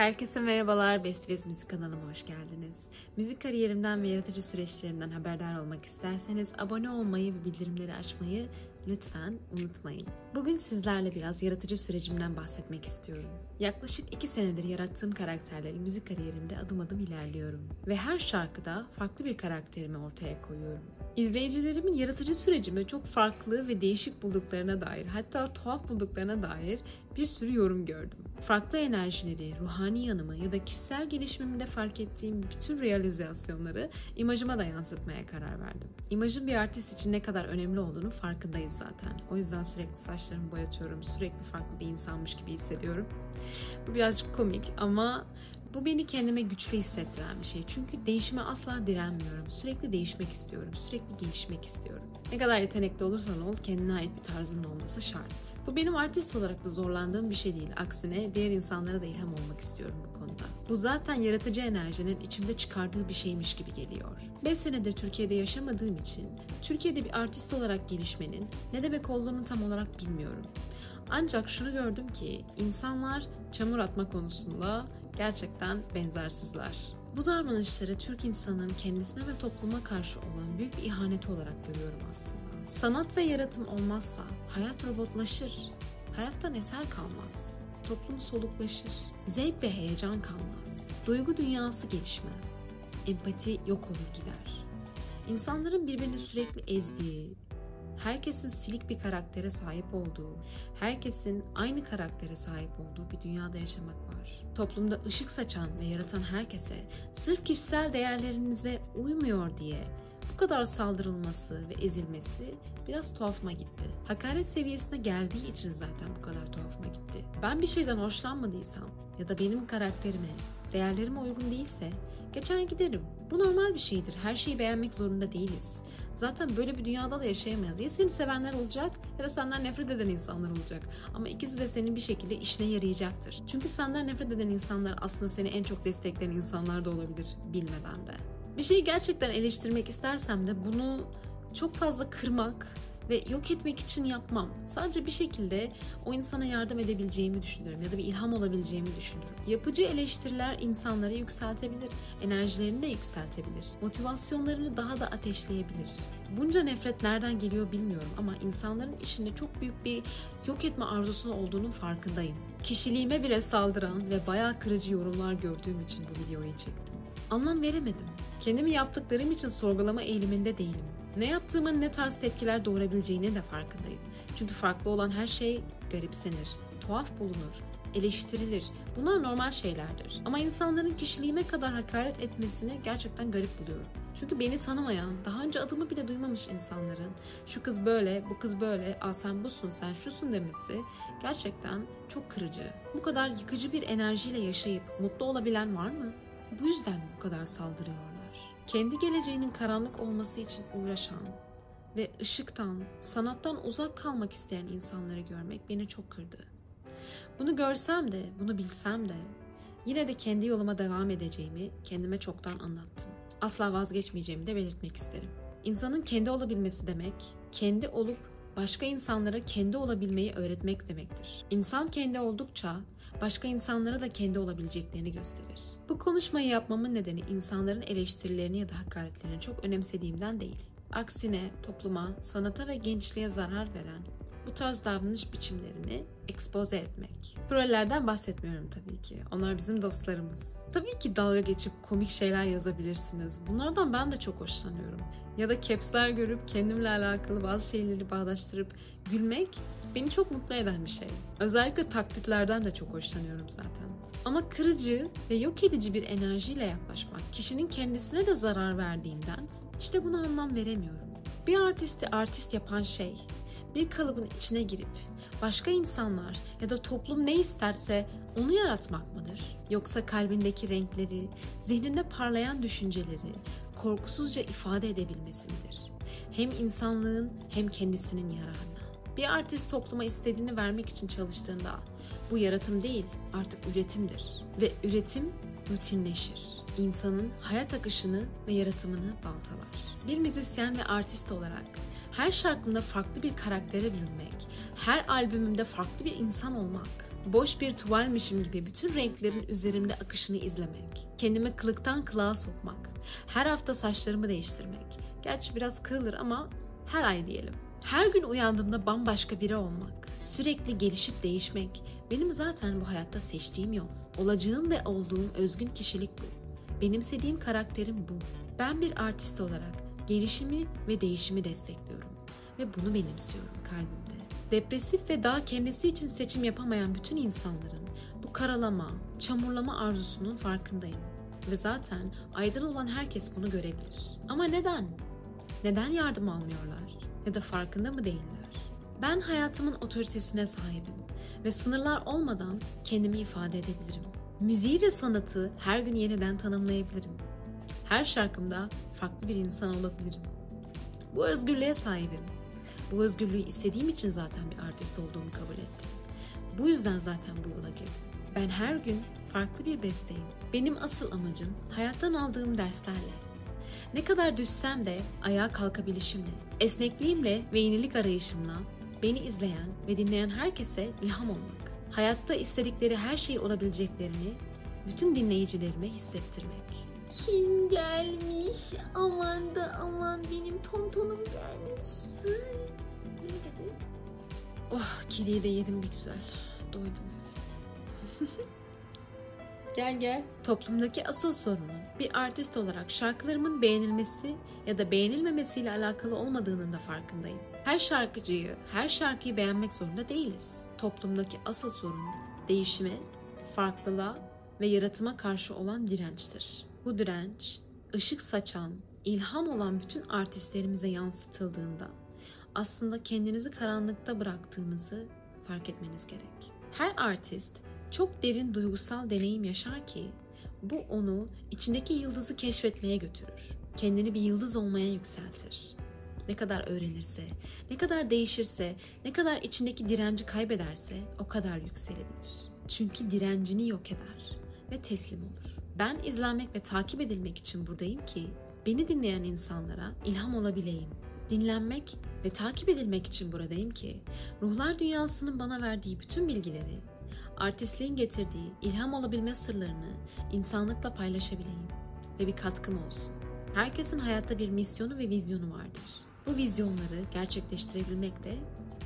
Herkese merhabalar, Best Ways Müzik kanalıma hoş geldiniz. Müzik kariyerimden ve yaratıcı süreçlerimden haberdar olmak isterseniz abone olmayı ve bildirimleri açmayı lütfen unutmayın. Bugün sizlerle biraz yaratıcı sürecimden bahsetmek istiyorum. Yaklaşık iki senedir yarattığım karakterleri müzik kariyerimde adım adım ilerliyorum. Ve her şarkıda farklı bir karakterimi ortaya koyuyorum. İzleyicilerimin yaratıcı sürecimi çok farklı ve değişik bulduklarına dair hatta tuhaf bulduklarına dair bir sürü yorum gördüm. Farklı enerjileri, ruhani yanımı ya da kişisel gelişimimde fark ettiğim bütün realizasyonları imajıma da yansıtmaya karar verdim. İmajın bir artist için ne kadar önemli olduğunu farkındayız zaten. O yüzden sürekli saçlarımı boyatıyorum, sürekli farklı bir insanmış gibi hissediyorum. Bu birazcık komik ama bu beni kendime güçlü hissettiren bir şey. Çünkü değişime asla direnmiyorum. Sürekli değişmek istiyorum. Sürekli gelişmek istiyorum. Ne kadar yetenekli olursan ol kendine ait bir tarzın olması şart. Bu benim artist olarak da zorlandığım bir şey değil. Aksine diğer insanlara da ilham olmak istiyorum bu konuda. Bu zaten yaratıcı enerjinin içimde çıkardığı bir şeymiş gibi geliyor. 5 senedir Türkiye'de yaşamadığım için Türkiye'de bir artist olarak gelişmenin ne demek olduğunu tam olarak bilmiyorum. Ancak şunu gördüm ki insanlar çamur atma konusunda gerçekten benzersizler. Bu davranışları Türk insanının kendisine ve topluma karşı olan büyük bir ihaneti olarak görüyorum aslında. Sanat ve yaratım olmazsa hayat robotlaşır, hayattan eser kalmaz, toplum soluklaşır, zevk ve heyecan kalmaz, duygu dünyası gelişmez, empati yok olur gider. İnsanların birbirini sürekli ezdiği, herkesin silik bir karaktere sahip olduğu, herkesin aynı karaktere sahip olduğu bir dünyada yaşamak var. Toplumda ışık saçan ve yaratan herkese sırf kişisel değerlerinize uymuyor diye bu kadar saldırılması ve ezilmesi biraz tuhafıma gitti. Hakaret seviyesine geldiği için zaten bu kadar tuhafıma gitti. Ben bir şeyden hoşlanmadıysam ya da benim karakterime, değerlerime uygun değilse geçer giderim. Bu normal bir şeydir. Her şeyi beğenmek zorunda değiliz. Zaten böyle bir dünyada da yaşayamayız. Ya seni sevenler olacak ya da senden nefret eden insanlar olacak. Ama ikisi de senin bir şekilde işine yarayacaktır. Çünkü senden nefret eden insanlar aslında seni en çok destekleyen insanlar da olabilir bilmeden de. Bir şeyi gerçekten eleştirmek istersem de bunu çok fazla kırmak ve yok etmek için yapmam. Sadece bir şekilde o insana yardım edebileceğimi düşünüyorum ya da bir ilham olabileceğimi düşünüyorum. Yapıcı eleştiriler insanları yükseltebilir, enerjilerini de yükseltebilir, motivasyonlarını daha da ateşleyebilir. Bunca nefret nereden geliyor bilmiyorum ama insanların içinde çok büyük bir yok etme arzusunun olduğunun farkındayım. Kişiliğime bile saldıran ve bayağı kırıcı yorumlar gördüğüm için bu videoyu çektim. Anlam veremedim. Kendimi yaptıklarım için sorgulama eğiliminde değilim. Ne yaptığımın ne tarz tepkiler doğurabileceğine de farkındayım. Çünkü farklı olan her şey garipsenir, tuhaf bulunur, eleştirilir. Bunlar normal şeylerdir. Ama insanların kişiliğime kadar hakaret etmesini gerçekten garip buluyorum. Çünkü beni tanımayan, daha önce adımı bile duymamış insanların şu kız böyle, bu kız böyle, aa sen busun, sen şusun demesi gerçekten çok kırıcı. Bu kadar yıkıcı bir enerjiyle yaşayıp mutlu olabilen var mı? Bu yüzden bu kadar saldırıyorlar? Kendi geleceğinin karanlık olması için uğraşan ve ışıktan, sanattan uzak kalmak isteyen insanları görmek beni çok kırdı. Bunu görsem de, bunu bilsem de yine de kendi yoluma devam edeceğimi kendime çoktan anlattım. Asla vazgeçmeyeceğimi de belirtmek isterim. İnsanın kendi olabilmesi demek, kendi olup başka insanlara kendi olabilmeyi öğretmek demektir. İnsan kendi oldukça başka insanlara da kendi olabileceklerini gösterir. Bu konuşmayı yapmamın nedeni insanların eleştirilerini ya da hakaretlerini çok önemsediğimden değil. Aksine topluma, sanata ve gençliğe zarar veren bu tarz davranış biçimlerini ekspoze etmek. Trollerden bahsetmiyorum tabii ki. Onlar bizim dostlarımız. Tabii ki dalga geçip komik şeyler yazabilirsiniz. Bunlardan ben de çok hoşlanıyorum. Ya da capsler görüp kendimle alakalı bazı şeyleri bağdaştırıp gülmek beni çok mutlu eden bir şey. Özellikle taklitlerden de çok hoşlanıyorum zaten. Ama kırıcı ve yok edici bir enerjiyle yaklaşmak kişinin kendisine de zarar verdiğinden işte buna anlam veremiyorum. Bir artisti artist yapan şey bir kalıbın içine girip başka insanlar ya da toplum ne isterse onu yaratmak mıdır? Yoksa kalbindeki renkleri, zihninde parlayan düşünceleri korkusuzca ifade edebilmesi midir? Hem insanlığın hem kendisinin yararına. Bir artist topluma istediğini vermek için çalıştığında bu yaratım değil artık üretimdir. Ve üretim rutinleşir. İnsanın hayat akışını ve yaratımını baltalar. Bir müzisyen ve artist olarak her şarkımda farklı bir karaktere bürünmek, her albümümde farklı bir insan olmak Boş bir tuvalmişim gibi bütün renklerin üzerimde akışını izlemek. Kendimi kılıktan kılığa sokmak. Her hafta saçlarımı değiştirmek. Gerçi biraz kırılır ama her ay diyelim. Her gün uyandığımda bambaşka biri olmak. Sürekli gelişip değişmek. Benim zaten bu hayatta seçtiğim yol. Olacağım ve olduğum özgün kişilik bu. Benimsediğim karakterim bu. Ben bir artist olarak gelişimi ve değişimi destekliyorum. Ve bunu benimsiyorum kalbimde. Depresif ve daha kendisi için seçim yapamayan bütün insanların bu karalama, çamurlama arzusunun farkındayım. Ve zaten aydın olan herkes bunu görebilir. Ama neden? Neden yardım almıyorlar? Ya da farkında mı değiller? Ben hayatımın otoritesine sahibim ve sınırlar olmadan kendimi ifade edebilirim. Müziği ve sanatı her gün yeniden tanımlayabilirim. Her şarkımda farklı bir insan olabilirim. Bu özgürlüğe sahibim. Bu özgürlüğü istediğim için zaten bir artist olduğumu kabul ettim. Bu yüzden zaten bu yola girdim. Ben her gün farklı bir besteyim. Benim asıl amacım hayattan aldığım derslerle. Ne kadar düşsem de ayağa kalkabilişimle, esnekliğimle ve yenilik arayışımla beni izleyen ve dinleyen herkese ilham olmak. Hayatta istedikleri her şey olabileceklerini bütün dinleyicilerime hissettirmek. Kim gelmiş? Aman da aman benim tontonum gelmiş. Oh kediyi de yedim bir güzel. Doydum. gel gel. Toplumdaki asıl sorunun bir artist olarak şarkılarımın beğenilmesi ya da beğenilmemesiyle alakalı olmadığının da farkındayım. Her şarkıcıyı, her şarkıyı beğenmek zorunda değiliz. Toplumdaki asıl sorun değişime, farklılığa ve yaratıma karşı olan dirençtir. Bu direnç, ışık saçan, ilham olan bütün artistlerimize yansıtıldığında aslında kendinizi karanlıkta bıraktığınızı fark etmeniz gerek. Her artist çok derin duygusal deneyim yaşar ki bu onu içindeki yıldızı keşfetmeye götürür. Kendini bir yıldız olmaya yükseltir. Ne kadar öğrenirse, ne kadar değişirse, ne kadar içindeki direnci kaybederse o kadar yükselebilir. Çünkü direncini yok eder ve teslim olur. Ben izlenmek ve takip edilmek için buradayım ki beni dinleyen insanlara ilham olabileyim. Dinlenmek ve takip edilmek için buradayım ki ruhlar dünyasının bana verdiği bütün bilgileri, artistliğin getirdiği ilham olabilme sırlarını insanlıkla paylaşabileyim ve bir katkım olsun. Herkesin hayatta bir misyonu ve vizyonu vardır. Bu vizyonları gerçekleştirebilmek de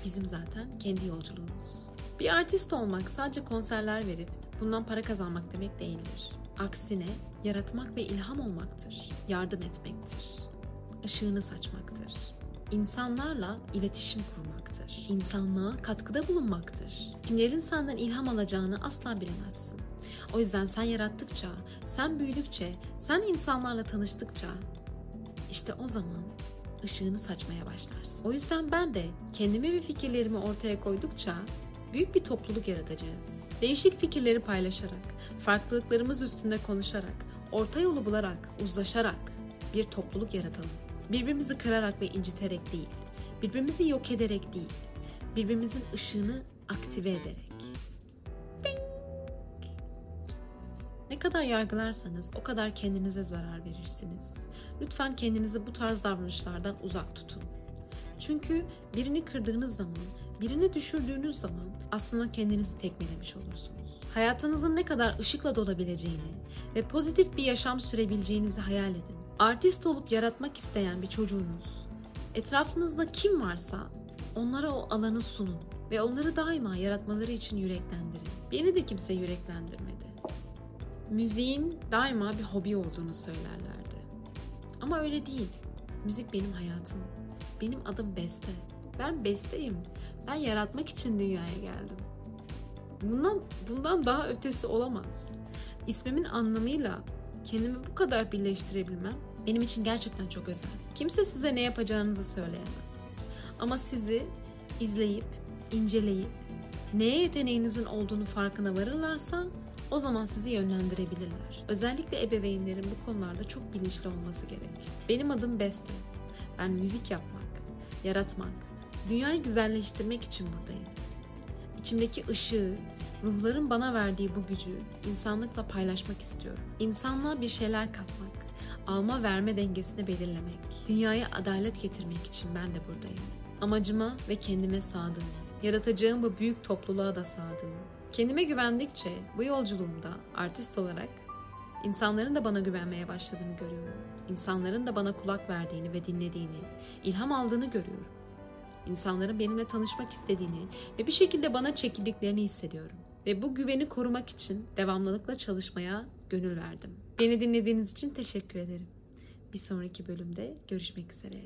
bizim zaten kendi yolculuğumuz. Bir artist olmak sadece konserler verip bundan para kazanmak demek değildir. Aksine yaratmak ve ilham olmaktır, yardım etmektir, ışığını saçmaktır. İnsanlarla iletişim kurmaktır. İnsanlığa katkıda bulunmaktır. Kimlerin senden ilham alacağını asla bilemezsin. O yüzden sen yarattıkça, sen büyüdükçe, sen insanlarla tanıştıkça işte o zaman ışığını saçmaya başlarsın. O yüzden ben de kendimi ve fikirlerimi ortaya koydukça büyük bir topluluk yaratacağız. Değişik fikirleri paylaşarak, farklılıklarımız üstünde konuşarak, orta yolu bularak, uzlaşarak bir topluluk yaratalım. Birbirimizi kırarak ve inciterek değil, birbirimizi yok ederek değil, birbirimizin ışığını aktive ederek. Bing! Ne kadar yargılarsanız o kadar kendinize zarar verirsiniz. Lütfen kendinizi bu tarz davranışlardan uzak tutun. Çünkü birini kırdığınız zaman, birini düşürdüğünüz zaman aslında kendinizi tekmelemiş olursunuz. Hayatınızın ne kadar ışıkla dolabileceğini ve pozitif bir yaşam sürebileceğinizi hayal edin. Artist olup yaratmak isteyen bir çocuğunuz, etrafınızda kim varsa onlara o alanı sunun ve onları daima yaratmaları için yüreklendirin. Beni de kimse yüreklendirmedi. Müziğin daima bir hobi olduğunu söylerlerdi. Ama öyle değil. Müzik benim hayatım. Benim adım Beste. Ben besteyim. Ben yaratmak için dünyaya geldim. Bundan bundan daha ötesi olamaz. İsmimin anlamıyla kendimi bu kadar birleştirebilmem benim için gerçekten çok özel. Kimse size ne yapacağınızı söyleyemez. Ama sizi izleyip, inceleyip, neye yeteneğinizin olduğunu farkına varırlarsa o zaman sizi yönlendirebilirler. Özellikle ebeveynlerin bu konularda çok bilinçli olması gerek. Benim adım Beste. Ben müzik yapmak, yaratmak, dünyayı güzelleştirmek için buradayım. İçimdeki ışığı, ruhların bana verdiği bu gücü insanlıkla paylaşmak istiyorum. İnsanlığa bir şeyler katmak, alma verme dengesini belirlemek, dünyaya adalet getirmek için ben de buradayım. Amacıma ve kendime sadığım, yaratacağım bu büyük topluluğa da sadığım. Kendime güvendikçe bu yolculuğumda artist olarak insanların da bana güvenmeye başladığını görüyorum. İnsanların da bana kulak verdiğini ve dinlediğini, ilham aldığını görüyorum. İnsanların benimle tanışmak istediğini ve bir şekilde bana çekildiklerini hissediyorum. Ve bu güveni korumak için devamlılıkla çalışmaya gönül verdim. Beni dinlediğiniz için teşekkür ederim. Bir sonraki bölümde görüşmek üzere.